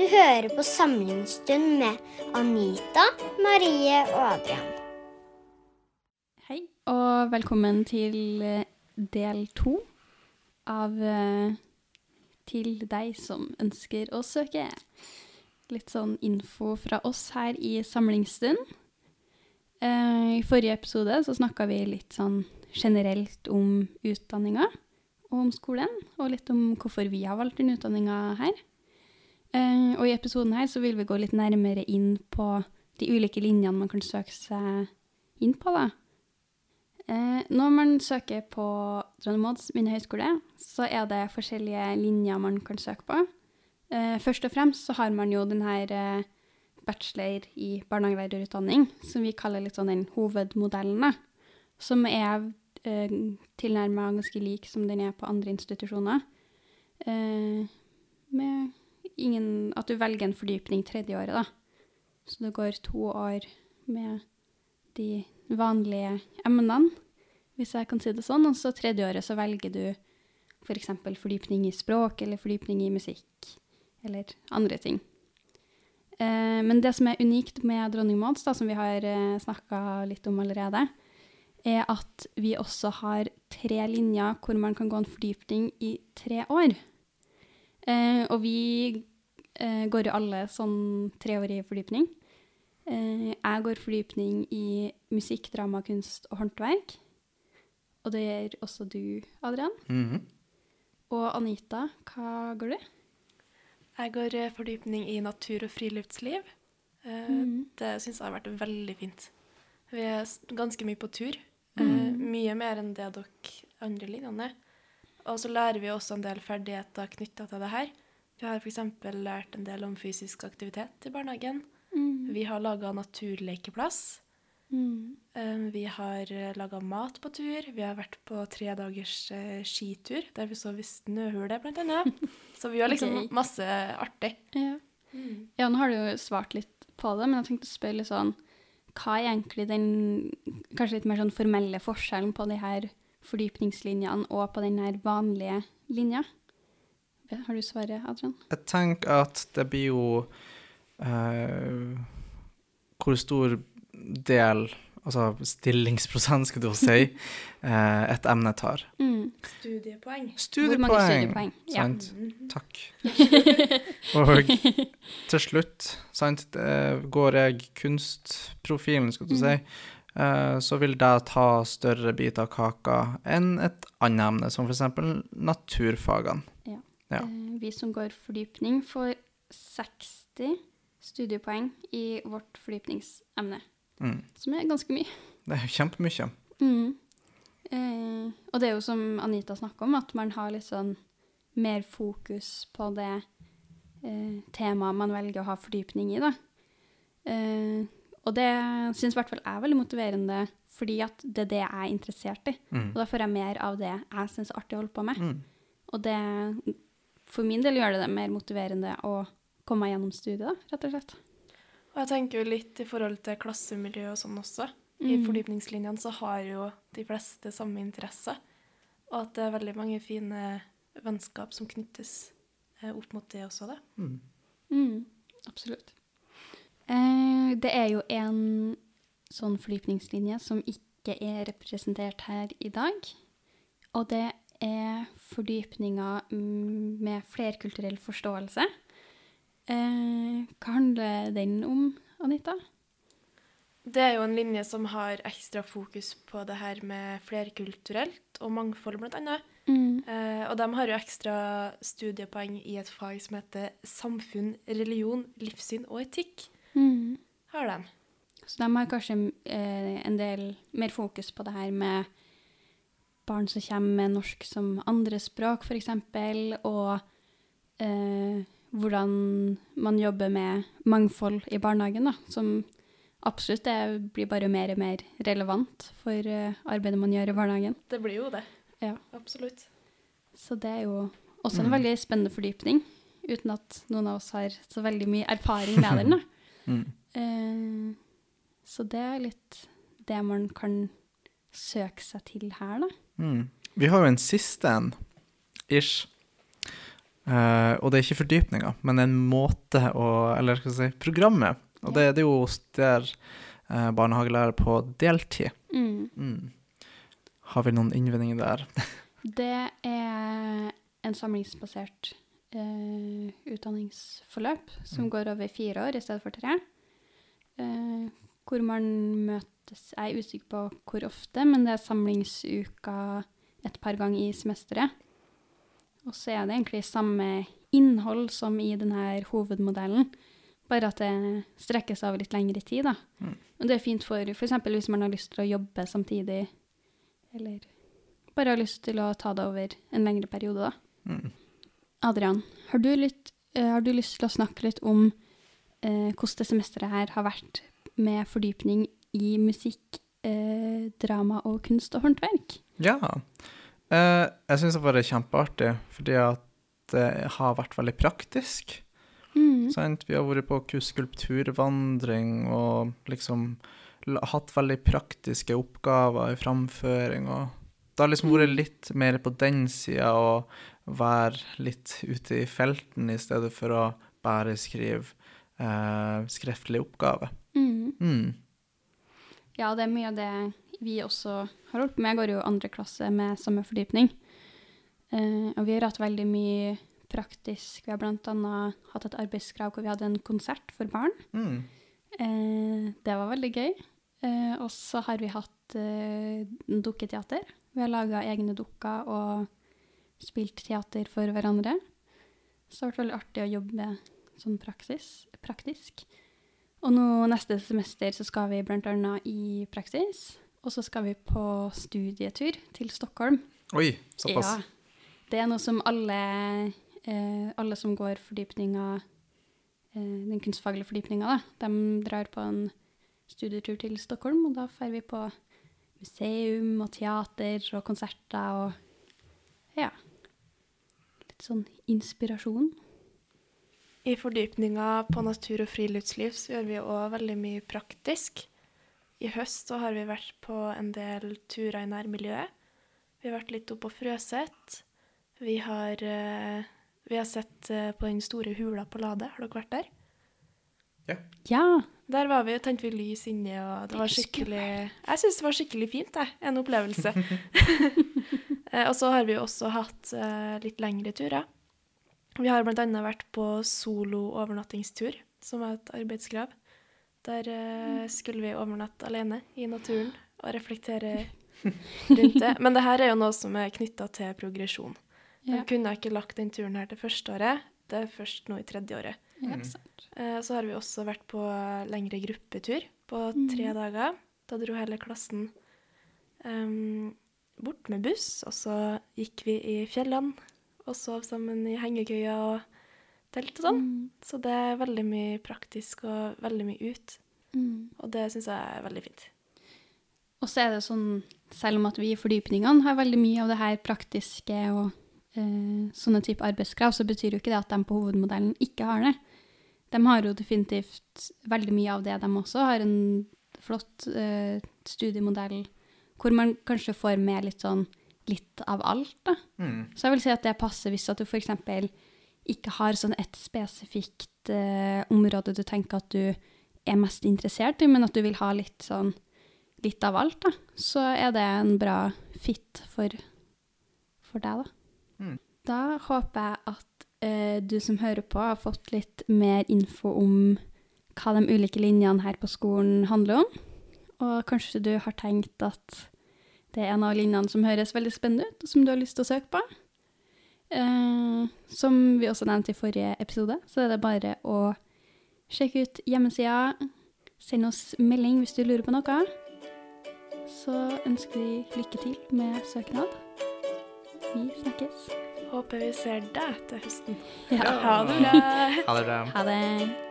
Du hører på Samlingsstund med Anita, Marie og Adrian. Hei, og velkommen til eh, del to av eh, Til deg som ønsker å søke. Litt sånn info fra oss her i Samlingsstund. Eh, I forrige episode så snakka vi litt sånn generelt om utdanninga og om skolen, og litt om hvorfor vi har valgt den utdanninga her. Eh, og i episoden her så vil vi gå litt nærmere inn på de ulike linjene man kan søke seg inn på, da. Eh, når man søker på Trondheim Odds minnehøgskole, så er det forskjellige linjer man kan søke på. Eh, først og fremst så har man jo denne bachelor i barnehagelærerutdanning, som vi kaller litt sånn den hovedmodellen, da. Som er tilnærma ganske lik som den er på andre institusjoner. Med ingen At du velger en fordypning tredje året, da. Så det går to år med de vanlige emnene, hvis jeg kan si det sånn. Og så tredje året så velger du f.eks. For fordypning i språk eller fordypning i musikk eller andre ting. Eh, men det som er unikt med Dronning Mauds, som vi har eh, snakka litt om allerede, er at vi også har tre linjer hvor man kan gå en fordypning i tre år. Eh, og vi eh, går jo alle sånn treårig fordypning. Eh, jeg går fordypning i musikk, drama, kunst og håndverk. Og det gjør også du, Adrian. Mhm. Og Anita, hva går du? Jeg går eh, fordypning i natur og friluftsliv. Eh, Mhm. Det syns jeg har vært veldig fint. Vi er ganske mye på tur. eh, Mhm. Mye mer enn det dere andre linjene er. Og så lærer vi også en del ferdigheter knytta til det her. Vi har f.eks. lært en del om fysisk aktivitet i barnehagen. Vi har laga naturlekeplass. Mm. Eh, Vi har laga mat på tur. Vi har vært på tre dagers eh, skitur, der vi så i snøhule, blant annet. Så vi har liksom okay. masse artig. Ja. ja, nå har du jo svart litt på det, men jeg tenkte å spørre litt sånn Hva er egentlig den kanskje litt mer sånn formelle forskjellen på de her fordypningslinjene og på den her vanlige linja? Har du svaret, Adrian? Jeg tenker at det blir jo eh, Hvor stor del, altså stillingsprosent, skal du si, eh, et emne tar. Mm. Studiepoeng. Hvor mange Studiepoeng. studiepoeng? Ja. Sant? Takk. Og til slutt, sant, går jeg kunstprofilen, skal du si, eh, så vil det ta større biter av kaka enn et annet emne, som f.eks. naturfagene. Ja. Eh, Vi som går fordypning, får 60 studiepoeng i vårt fordypningsemne, Mm. som er ganske mye. Det er kjempemye. Mm. Eh, og det er jo som Anita snakker om, at man har litt sånn mer fokus på det eh, temaet man velger å ha fordypning i, da. Eh, og det syns i hvert fall jeg er veldig motiverende, fordi at det er det jeg er interessert i. Mm. Og da får jeg mer av det jeg syns er artig å holde på med. Mm. Og det, for min del gjør det det mer motiverende å komme meg gjennom studiet, da, rett og slett. Og jeg tenker jo litt i forhold til klassemiljø og sånn også. I Mm. fordypningslinjene så har jo de fleste samme interesse. Og at det er veldig mange fine vennskap som knyttes eh, opp mot det også, da. Mm. Mm, absolutt. Eh, det er jo en sånn fordypningslinje som ikke er representert her i dag. Og det er fordypninga med flerkulturell forståelse. Eh, hva handler den om, Anita? Det er jo en linje som har ekstra fokus på det her med flerkulturelt og mangfold, annet. Mm. Eh, og de har jo ekstra studiepoeng i et fag som heter samfunn, religion, livssyn og etikk. Mm. Har de. Så de har kanskje eh, en del mer fokus på det her med barn som kommer med norsk som andrespråk, f.eks., og eh, hvordan man jobber med mangfold i barnehagen, da, som absolutt det blir bare mer og mer relevant for eh, arbeidet man gjør i barnehagen. Det blir jo det. Ja. Absolutt. Så det er jo også en Mm. veldig spennende fordypning, uten at noen av oss har så veldig mye erfaring med den. da. Mm. Eh, så det er litt det man kan søke seg til her, da. Mm. Vi har jo en siste en, ish. Uh, og det er ikke fordypninga, men en måte å Eller skal jeg si programmet. Og det, det er jo der uh, barnehagelærer på deltid. Mm. Mm. Har vi noen innvendinger der? Det er en samlingsbasert uh, utdanningsforløp som Mm. går over fire år i stedet for tre. Hvor man møtes Jeg er usikker på hvor ofte, men det er samlingsuka et par ganger i semesteret. Og så er det egentlig samme innhold som i denne hovedmodellen, bare at det strekkes over litt lengre tid. da. Mm. Og det er fint for f.eks. hvis man har lyst til å jobbe samtidig, eller bare har lyst til å ta det over en lengre periode, da. Mm. Adrian, har du, litt, eh, har du lyst til å snakke litt om eh, hvordan det semesteret her har vært med fordypning i musikk, eh, drama og kunst og håndverk? Ja. Eh, jeg syns det var kjempeartig, fordi at det har vært veldig praktisk. Mm. Vi har vært på ku- skulpturvandring og liksom hatt veldig praktiske oppgaver i framføring. Og det har liksom vært litt mer på den sida å være litt ute i felten i stedet for å bare skrive eh, skriftlig oppgave. Mm. Mm. Ja, det er mye av det vi også har holdt på med. Jeg går jo andre klasse med samme fordypning. Uh, og vi har hatt veldig mye praktisk. Vi har bl.a. hatt et arbeidskrav hvor vi hadde en konsert for barn. Mm. Uh, det var veldig gøy. Uh, og så har vi hatt eh, dukketeater. Vi har laga egne dukker og spilt teater for hverandre. Så det har vært veldig artig å jobbe sånn praksis, praktisk. Og nå neste semester så skal vi bl.a. i praksis. Og så skal vi på studietur til Stockholm. Oi, såpass. Ja. Det er noe som alle, eh, alle som går fordypninga, eh, den kunstfaglige fordypninga, da, de drar på en studietur til Stockholm, og da drar vi på museum og teater og konserter og ja. Litt sånn inspirasjon. I fordypninga på natur og friluftsliv så gjør vi òg veldig mye praktisk. I høst så har vi vært på en del turer i nærmiljøet. Vi har vært litt oppe på Frøset. Vi har, eh, vi har sett eh, på den store hula på Lade. Har dere vært der? Ja. Der var vi og tente vi lys inni, og det var skikkelig Jeg syns det var skikkelig fint, jeg. En opplevelse. Eh, og så har vi også hatt litt lengre turer. Vi har bl.a. vært på solo-overnattingstur, som er et arbeidskrav. Der uh, skulle vi overnatte alene i naturen og reflektere rundt det. Men det her er jo noe som er knytta til progresjon. Ja. Jeg kunne ikke lagt den turen her til første året. Det er først nå i tredje året. Mm. Eh, Så har vi også vært på lengre gruppetur på tre dager. Da dro hele klassen um, bort med buss, og så gikk vi i fjellene og sov sammen i hengekøyer og telt og sånn. Mm. Så det er veldig mye praktisk og veldig mye ut. Mm. Og det syns jeg er veldig fint. Og så er det sånn, selv om at vi i fordypningene har veldig mye av det her praktiske og eh, sånne type arbeidskrav, så betyr jo ikke det at de på hovedmodellen ikke har det. De har jo definitivt veldig mye av det, de også. Har en flott eh, studiemodell hvor man kanskje får med litt sånn litt av alt, da. Mm. Så jeg vil si at det passer hvis at du f.eks. ikke har sånn et spesifikt eh, område du tenker at du er mest interessert i, men at du vil ha litt sånn litt av alt, da. Så er det en bra fit for, for deg, da. Mm. Da håper jeg at eh, du som hører på, har fått litt mer info om hva de ulike linjene her på skolen handler om. Og kanskje du har tenkt at det er en av linjene som høres veldig spennende ut, og som du har lyst til å søke på. Eh, som vi også nevnte i forrige episode, så er det bare å sjekke ut hjemmesida, send oss melding hvis du lurer på noe. Så ønsker vi lykke til med søknad. Vi snakkes. Håper vi ser deg til høsten. Ja. Ha det bra. Ha det bra. Ha det.